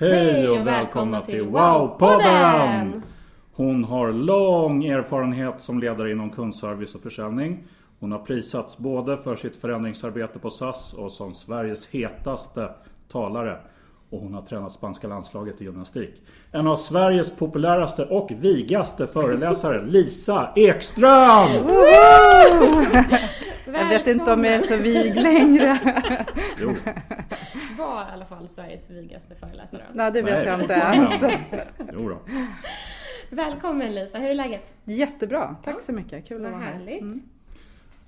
Hej och välkomna till Wow-podden! Hon har lång erfarenhet som ledare inom kundservice och försäljning. Hon har prisats både för sitt förändringsarbete på SAS och som Sveriges hetaste talare. Och hon har tränat spanska landslaget i gymnastik. En av Sveriges populäraste och vigaste föreläsare, Lisa Ekström! Jag vet inte om jag är så vig längre. Jo, Var i alla fall Sveriges vigaste föreläsare. Nej, det vet nej, jag inte ens. jo då. Välkommen Lisa, hur är läget? Jättebra, tack så mycket. Kul att Vad vara här. härligt. Mm.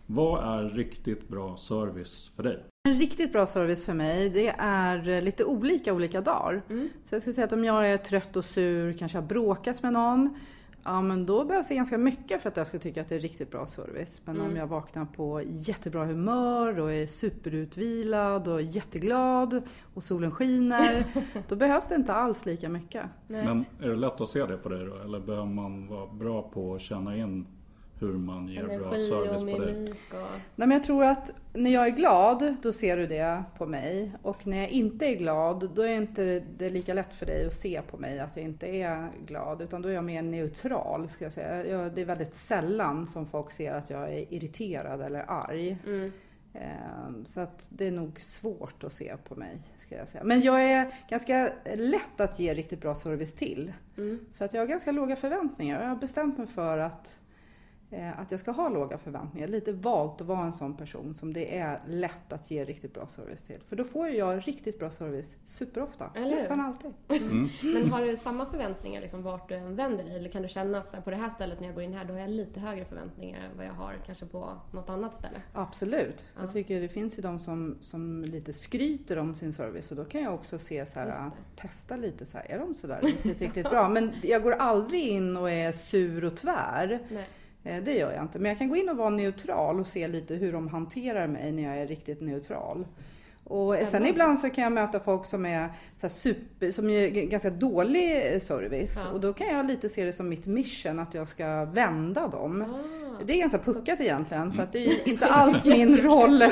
Vad är riktigt bra service för dig? En riktigt bra service för mig, det är lite olika olika dagar. Så jag skulle säga att om jag är trött och sur, kanske har bråkat med någon, ja men då behövs det ganska mycket för att jag ska tycka att det är riktigt bra service. Men om jag vaknar på jättebra humör och är superutvilad och jätteglad och solen skiner, då behövs det inte alls lika mycket. Men är det lätt att se det på dig då? Eller behöver man vara bra på att känna in hur man ger bra Energi service och på mimik och... Nej, men jag tror att när jag är glad, då ser du det på mig. Och när jag inte är glad, då är inte det lika lätt för dig att se på mig att jag inte är glad. Utan då är jag mer neutral, ska jag säga. Jag, det är väldigt sällan som folk ser att jag är irriterad eller arg. Mm. Ehm, Så att det är nog svårt att se på mig, ska jag säga. Men jag är ganska lätt att ge riktigt bra service till. Mm. För att jag har ganska låga förväntningar. Jag har bestämt mig för att, att jag ska ha låga förväntningar. Lite valt att vara en sån person som det är lätt att ge riktigt bra service till. För då får jag riktigt bra service superofta. Eller? Nästan alltid. Men har du samma förväntningar liksom vart du än vänder dig? Eller kan du känna att så här, på det här stället när jag går in här, då har jag lite högre förväntningar än vad jag har kanske på något annat ställe? Absolut. Ja. Jag tycker det finns ju de som, som lite skryter om sin service och då kan jag också se så här, Just testa lite så här, är de sådär riktigt, riktigt bra? Men jag går aldrig in och är sur och tvär. Nej. Eh, Det gör jag inte. Men jag kan gå in och vara neutral och se lite hur de hanterar mig när jag är riktigt neutral. Och sen ibland så kan jag möta folk som är så super, som ger ganska dålig service. Ja. Och då kan jag lite se det som mitt mission att jag ska vända dem. Ah. Det är ganska puckat egentligen för att det är inte alls min roll.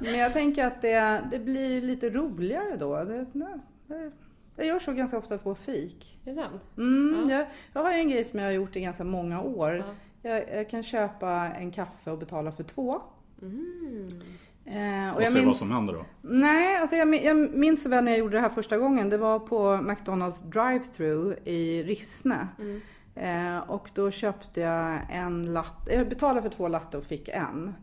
Men jag tänker att det, det blir lite roligare då. Det, nej, jag gör så ganska ofta på fik. Är det sant? Mm, Ja. jag, jag har en grej som jag har gjort i ganska många år. Ja. Jag, jag kan köpa en kaffe och betala för två. Mm. Eh, Och, se vad som händer då? Nej, alltså jag, jag minns väl när jag gjorde det här första gången. Det var på McDonalds drive-thru i Rissne. Mm. Eh, och då köpte jag en latte. Jag betalade för två latte och fick en.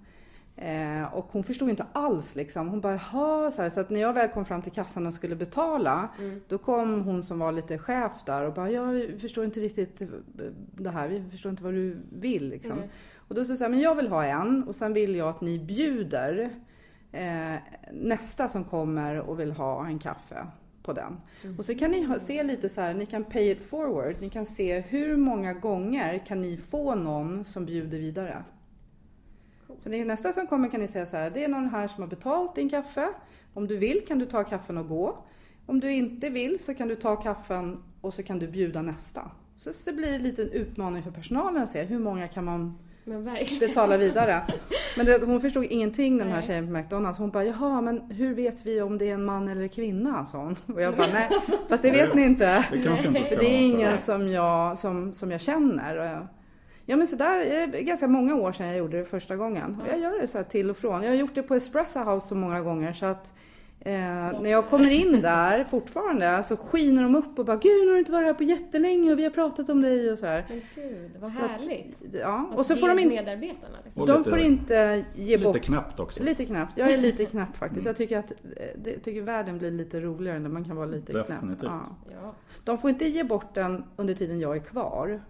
Eh, och hon förstod inte alls liksom. Hon bara, jaha, så, här, så att när jag väl kom fram till kassan och skulle betala. Mm. Då kom hon som var lite chef där och bara, ja, vi förstår inte riktigt det här. Vi förstår inte vad du vill liksom. Nej. Och då sa jag men jag vill ha en och sen vill jag att ni bjuder eh, nästa som kommer och vill ha en kaffe på den. Och så kan ni se lite så här, ni kan pay it forward. Ni kan se hur många gånger kan ni få någon som bjuder vidare. Så det är nästa som kommer kan ni säga så här, det är någon här som har betalt din kaffe. Om du vill kan du ta kaffen och gå. Om du inte vill så kan du ta kaffen och så kan du bjuda nästa. Så, så blir det en liten utmaning för personalen att se hur många kan man betala vidare. Men det, hon förstod ingenting den här Nej. tjejen på McDonalds. Hon bara, jaha men hur vet vi om det är en man eller kvinna? sa hon. Och jag bara, nej fast det vet ni inte. Det inte För det är ingen som jag, som, som jag känner. Ja men sådär, det är ganska många år sedan jag gjorde det första gången. Och jag gör det så här till och från. Jag har gjort det på Espresso House så många gånger så att Eh, när jag kommer in där fortfarande så skiner de upp och bara Gud, nu har du inte varit här på jättelänge och vi har pratat om dig och så här. Men gud, vad Så att- härligt. Ja, Att och så får de inte medarbetarna liksom. De lite- får inte ge Lite bort... knäppt också. Lite knappt. Jag är lite knäpp faktiskt. Jag tycker att eh, det, tycker världen blir lite roligare när man kan vara lite knäpp. Definitivt. Ja. Ja. De får inte ge bort den under tiden jag är kvar.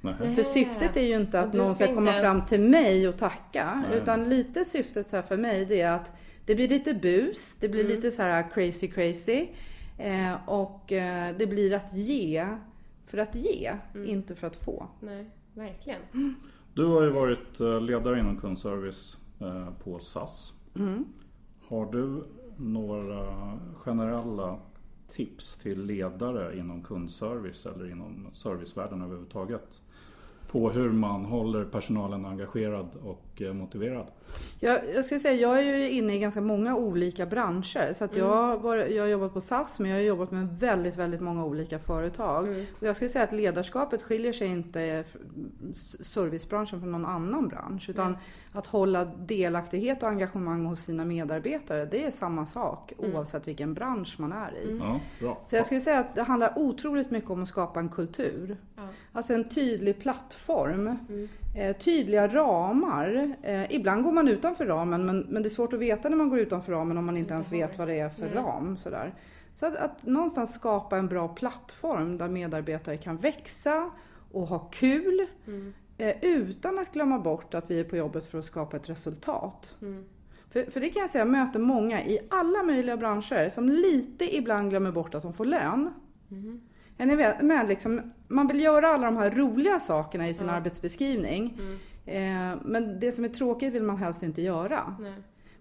Nej. För syftet är ju inte att någon ska komma fram till mig och tacka. Nej. Utan lite syftet så här för mig det är att det blir lite bus, det blir Mm. lite så här crazy crazy. Eh, och eh, det blir att ge för att ge, Mm. inte för att få. Nej, verkligen. Du har ju varit eh, ledare inom kundservice eh, på SAS. Mm. Har du några generella tips till ledare inom kundservice eller inom servicevärlden överhuvudtaget? På hur man håller personalen engagerad och eh, motiverad? Jag, jag skulle säga, jag är ju inne i ganska många olika branscher. Så att Mm. jag, var, jag har jobbat på SAS, men jag har jobbat med väldigt, väldigt många olika företag. Mm. Och jag skulle säga att ledarskapet skiljer sig inte servicebranschen från någon annan bransch. Utan att hålla delaktighet och engagemang hos sina medarbetare, det är samma sak Mm. oavsett vilken bransch man är i. Ja, bra. Så jag skulle säga att det handlar otroligt mycket om att skapa en kultur. Ja. Alltså en tydlig plattform. Mm. Eh, tydliga ramar. Eh, ibland går man utanför ramen men, men det är svårt att veta när man går utanför ramen om man inte ens vet vad det är för ram. Sådär. Så att, att någonstans skapa en bra plattform där medarbetare kan växa och ha kul. Mm. Eh, utan att glömma bort att vi är på jobbet för att skapa ett resultat. Mm. För, för det kan jag säga, jag möter många i alla möjliga branscher som lite ibland glömmer bort att de får lön. Mm. Ja, ni men liksom, man vill göra alla de här roliga sakerna i sin Ja. arbetsbeskrivning. Mm. Eh, men det som är tråkigt vill man helst inte göra. Nej.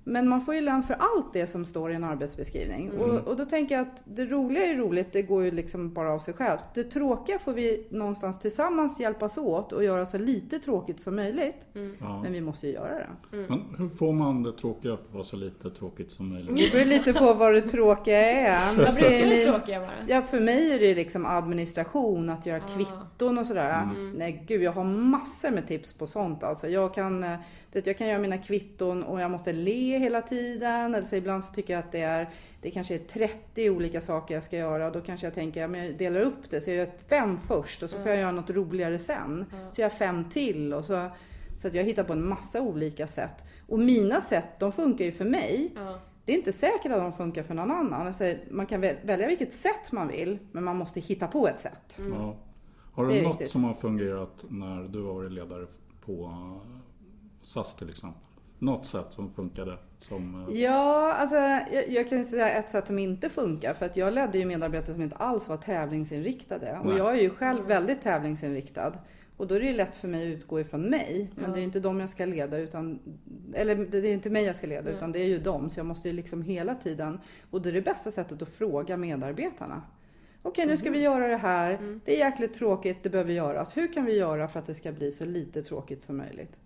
Men man får ju lön för allt det som står i en arbetsbeskrivning. Mm. Och, och då tänker jag att det roliga är roligt, det går ju liksom bara av sig självt. Det tråkiga får vi någonstans tillsammans hjälpas åt och göra så lite tråkigt som möjligt. Ja. Men vi måste ju göra det. Men hur får man det tråkiga att vara så lite tråkigt som möjligt? Det beror lite på vad det tråkiga är. Vad brukar det tråkiga vara? Ja, för mig är det liksom administration, att göra Ah. kvitton och sådär. Mm. Nej gud, jag har massor med tips på sånt alltså. Jag kan, eh, det, jag kan göra mina kvitton och jag måste le hela tiden. Eller så ibland så tycker jag att det är, det kanske är 30 olika saker jag ska göra. Då kanske jag tänker, ja, men jag delar upp det. Så jag gör fem först och så får jag göra något roligare sen. Så jag gör fem till och så, så att jag hittar på en massa olika sätt. Och mina sätt, de funkar ju för mig. Det är inte säkert att de funkar för någon annan. Alltså, man kan väl- välja vilket sätt man vill, men man måste hitta på ett sätt. Ja. Har Det du något viktigt. som har fungerat när du har varit ledare på eh, SAS till exempel? Något sätt som funkade? Som, eh, Ja, alltså jag, jag kan säga ett sätt som inte funkar. För att jag ledde ju medarbetare som inte alls var tävlingsinriktade. Och Nej. jag är ju själv väldigt tävlingsinriktad. Och då är det ju lätt för mig att utgå ifrån mig. Men Ja. det är inte dem jag ska leda utan... Eller det är inte mig jag ska leda Nej. utan det är ju dem. Så jag måste ju liksom hela tiden... Och det är det bästa sättet att fråga medarbetarna. Okej, nu ska vi göra det här. Det är jäkligt tråkigt, det behöver göras. Hur kan vi göra för att det ska bli så lite tråkigt som möjligt?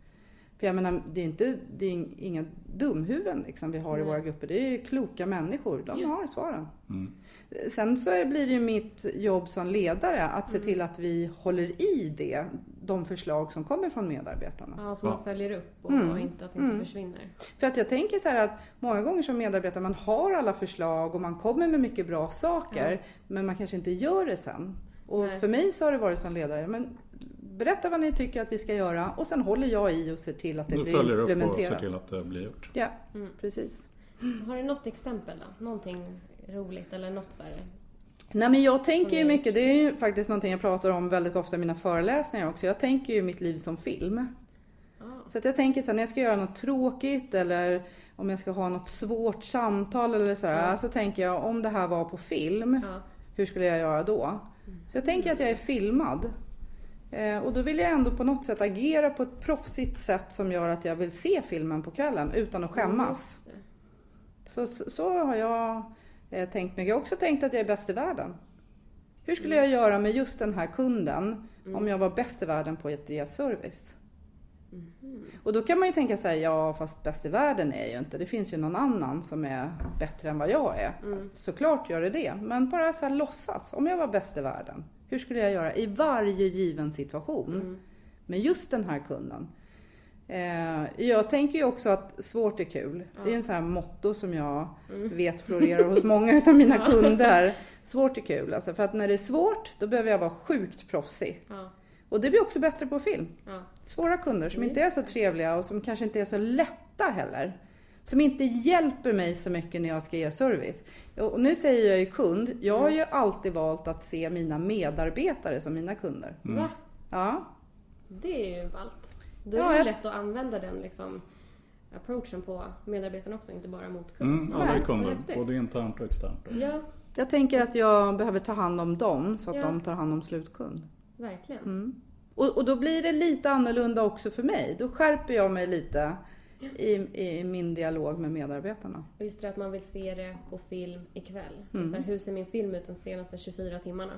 För jag menar, det är inte det är inga dumhuvuden liksom vi har i våra grupper. Det är ju kloka människor. De Ja. har svaren. Mm. Sen så blir det ju mitt jobb som ledare att se till att vi håller i det, de förslag som kommer från medarbetarna. Ja, så man följer upp och, Mm. och inte, att det inte Mm. försvinner. För att jag tänker så här att många gånger som medarbetare, man har alla förslag och man kommer med mycket bra saker, Ja. men man kanske inte gör det sen. Och Nej. för mig så har det varit som ledare, men berätta vad ni tycker att vi ska göra och sen håller jag i och ser till att det Du blir följer upp och ser implementerat. till att det blir gjort. Ja, Mm. precis. Har du något exempel då? Någonting roligt eller något så här? Nej men jag tänker ju mycket, det är ju faktiskt någonting jag pratar om väldigt ofta i mina föreläsningar också. Jag tänker ju mitt liv som film. Ah. Så att jag tänker så här, när jag ska göra något tråkigt eller om jag ska ha något svårt samtal eller sådär. Ja. Så tänker jag om det här var på film, Ja. hur skulle jag göra då? Så jag tänker att jag är filmad. Eh, och då vill jag ändå på något sätt agera på ett proffsigt sätt som gör att jag vill se filmen på kvällen utan att skämmas. Så, så, så har jag eh, tänkt mig. Jag har också tänkt att jag är bäst i världen. Hur skulle jag göra med just den här kunden om jag var bäst i världen på att ge service? Och då kan man ju tänka här, ja fast bäst i världen är jag ju inte. Det finns ju någon annan som är bättre än vad jag är. Såklart gör det det. Men bara så här låtsas. Om jag var bäst i världen, hur skulle jag göra i varje given situation? Med just den här kunden. Eh, jag tänker ju också att svårt är kul. Det är en sån här motto som jag vet florerar hos många utav mina kunder. Svårt är kul. Alltså, för att när det är svårt, då behöver jag vara sjukt proffsig. Ja. Och det blir också bättre på film. Ja. Svåra kunder som inte är så trevliga och som kanske inte är så lätta heller. Som inte hjälper mig så mycket när jag ska ge service. Och nu säger jag ju kund. Jag har ju alltid valt att se mina medarbetare som mina kunder. Va? Ja, Det är ju ballt. Då är Ja, det ju jag- lätt att använda den liksom, approachen på medarbetarna också, inte bara mot kund. Mm, alla är kunder, både internt och externt. Ja, jag tänker att jag behöver ta hand om dem så att Ja. de tar hand om slutkund. Verkligen. Mm. Och, och då blir det lite annorlunda också för mig. Då skärper jag mig lite i, i min dialog med medarbetarna. Och just det att man vill se det på film ikväll. Mm. Så här, hur ser min film ut de senaste 24 timmarna?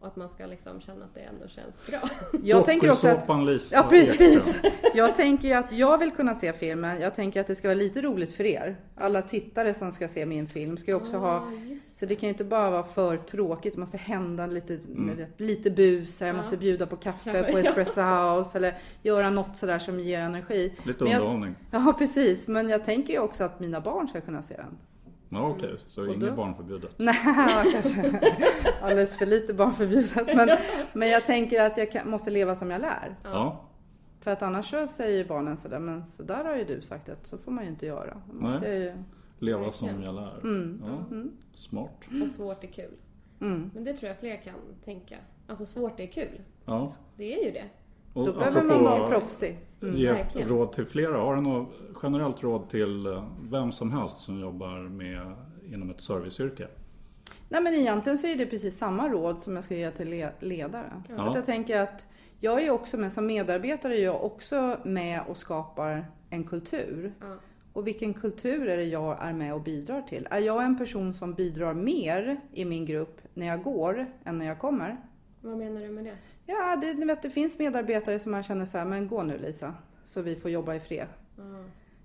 Och att man ska liksom känna att det ändå känns bra. Jag tänker också att Lisa Ja, precis. Jag tänker ju att jag vill kunna se filmen. Jag tänker att det ska vara lite roligt för er. Alla tittare som ska se min film ska ju också ha... Ah, just Så det kan ju inte bara vara för tråkigt. Det måste hända lite, Mm. vet, lite bus. här. Jag måste bjuda på kaffe på. Espresso House. Eller göra något sådär som ger energi. Lite jag- underhållning. Ja, precis. Men jag tänker ju också att mina barn ska kunna se den. Ja, Okej, så Och inget då- barnförbjudet. Nej, kanske alldeles för lite barnförbjudet. Men, men jag tänker att jag kan, måste leva som jag lär. Ja, För att annars så säger ju barnen sådär, men så där har ju du sagt att så får man ju inte göra. Då måste Nej. jag ju... leva som jag lär. Mm. Ja, Smart. Och svårt är kul. Mm. Men det tror jag fler kan tänka. Alltså svårt är kul. Ja. Det är ju det. Och Då behöver man vara proffsig. Ge Verkligen. råd till flera. Har du något generellt råd till eh, vem som helst som jobbar med inom ett serviceyrke? Nej men egentligen så är det precis samma råd som jag ska ge till le- ledare. Ja. Att jag tänker att jag är också med som medarbetare, är jag också med och skapar en kultur. Ja. Och vilken kultur är det jag är med och bidrar till? Är jag en person som bidrar mer i min grupp när jag går än när jag kommer? Vad menar du med det? Ja, det, vet, det finns medarbetare som man känner så här, men gå nu Lisa, så vi får jobba i fred.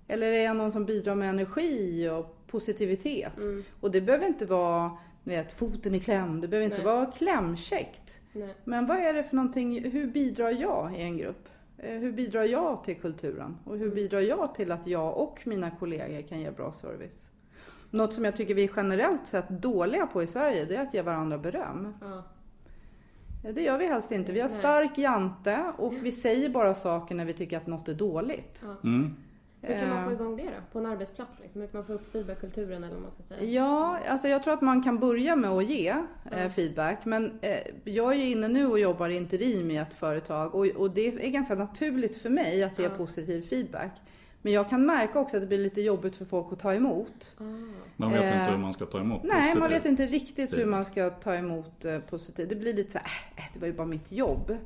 Eller är jag någon som bidrar med energi och positivitet? Mm. Och det behöver inte vara vet, foten i kläm, det behöver inte Nej. vara klämkäckt. Nej. Men vad är det för någonting, hur bidrar jag i en grupp? Eh, Hur bidrar jag till kulturen? Och hur bidrar jag till att jag och mina kollegor kan ge bra service? Något som jag tycker vi är generellt sett dåliga på i Sverige, det är att ge varandra beröm. Ja. Det gör vi helst inte. Vi har stark jante och vi säger bara saker när vi tycker att något är dåligt. Ja. Mm. Hur kan man få Eh. igång det då? På en arbetsplats? Liksom? Hur kan man få upp feedbackkulturen eller vad man ska säga? Ja, alltså jag tror att man kan börja med att ge eh, feedback. Men eh, jag är ju inne nu och jobbar interim i ett företag och, det är ganska naturligt för mig att ge Ja. positiv feedback. Men jag kan märka också att det blir lite jobbigt för folk att ta emot. Ah. Man vet Eh, inte hur man ska ta emot Nej, man positivt. vet inte riktigt hur man ska ta emot positivt. Det blir lite så här, äh, det var ju bara mitt jobb.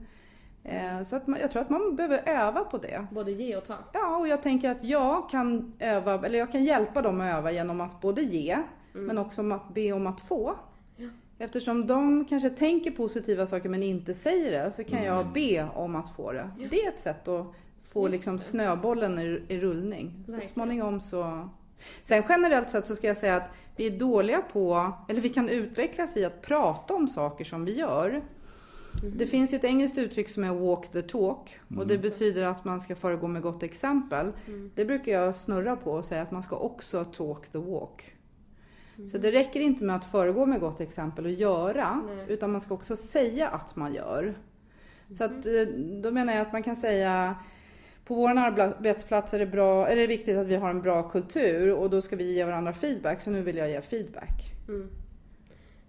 Eh, så att man, jag tror att man behöver öva på det. Både ge och ta. Ja, och jag tänker att jag kan öva, eller jag kan hjälpa dem att öva genom att både ge, men också om att be om att få. Eftersom de kanske tänker positiva saker men inte säger det, så kan jag be om att få det. Det är ett sätt att få Just liksom det. snöbollen i, i rullning. Så småningom så... Sen generellt sett så ska jag säga att vi är dåliga på, eller vi kan utvecklas i att prata om saker som vi gör. Det finns ju ett engelskt uttryck som är walk the talk och det betyder att man ska föregå med gott exempel. Det brukar jag snurra på och säga att man ska också talk the walk. Så det räcker inte med att föregå med gott exempel och göra, Nej. utan man ska också säga att man gör. Så att, eh, då menar jag att man kan säga på vår arbetsplats är det, bra, är det viktigt att vi har en bra kultur och då ska vi ge varandra feedback, så nu vill jag ge feedback.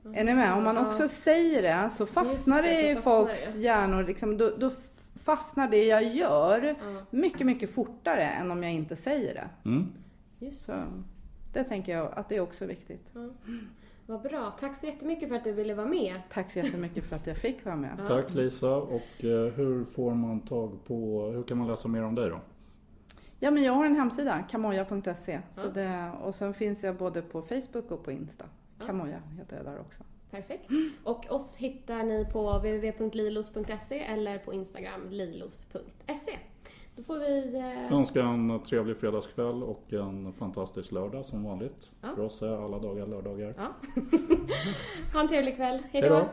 Mm. Är ni med? Om man Ja. också säger det så fastnar det, det i fastnar folks det. hjärnor. Liksom, då, då fastnar det jag gör Ja. mycket, mycket fortare än om jag inte säger det. Mm. Just Så det tänker jag att det är också viktigt. Ja. Vad bra. Tack så jättemycket för att du ville vara med. Tack så jättemycket för att jag fick vara med. Tack Lisa. Och eh, hur får man tag på, hur kan man läsa mer om dig då? Ja, men jag har en hemsida, kamoja.se. Ja. det, och sen finns jag både på Facebook och på Insta. Kamoja heter jag där också. Perfekt. Och oss hittar ni på www.lilos.se eller på Instagram lilos.se. Då får vi... Eh, önskar en trevlig fredagskväll och en fantastisk lördag som vanligt. Ja. För oss är alla dagar lördagar. ja. ha en trevlig kväll. Hej då.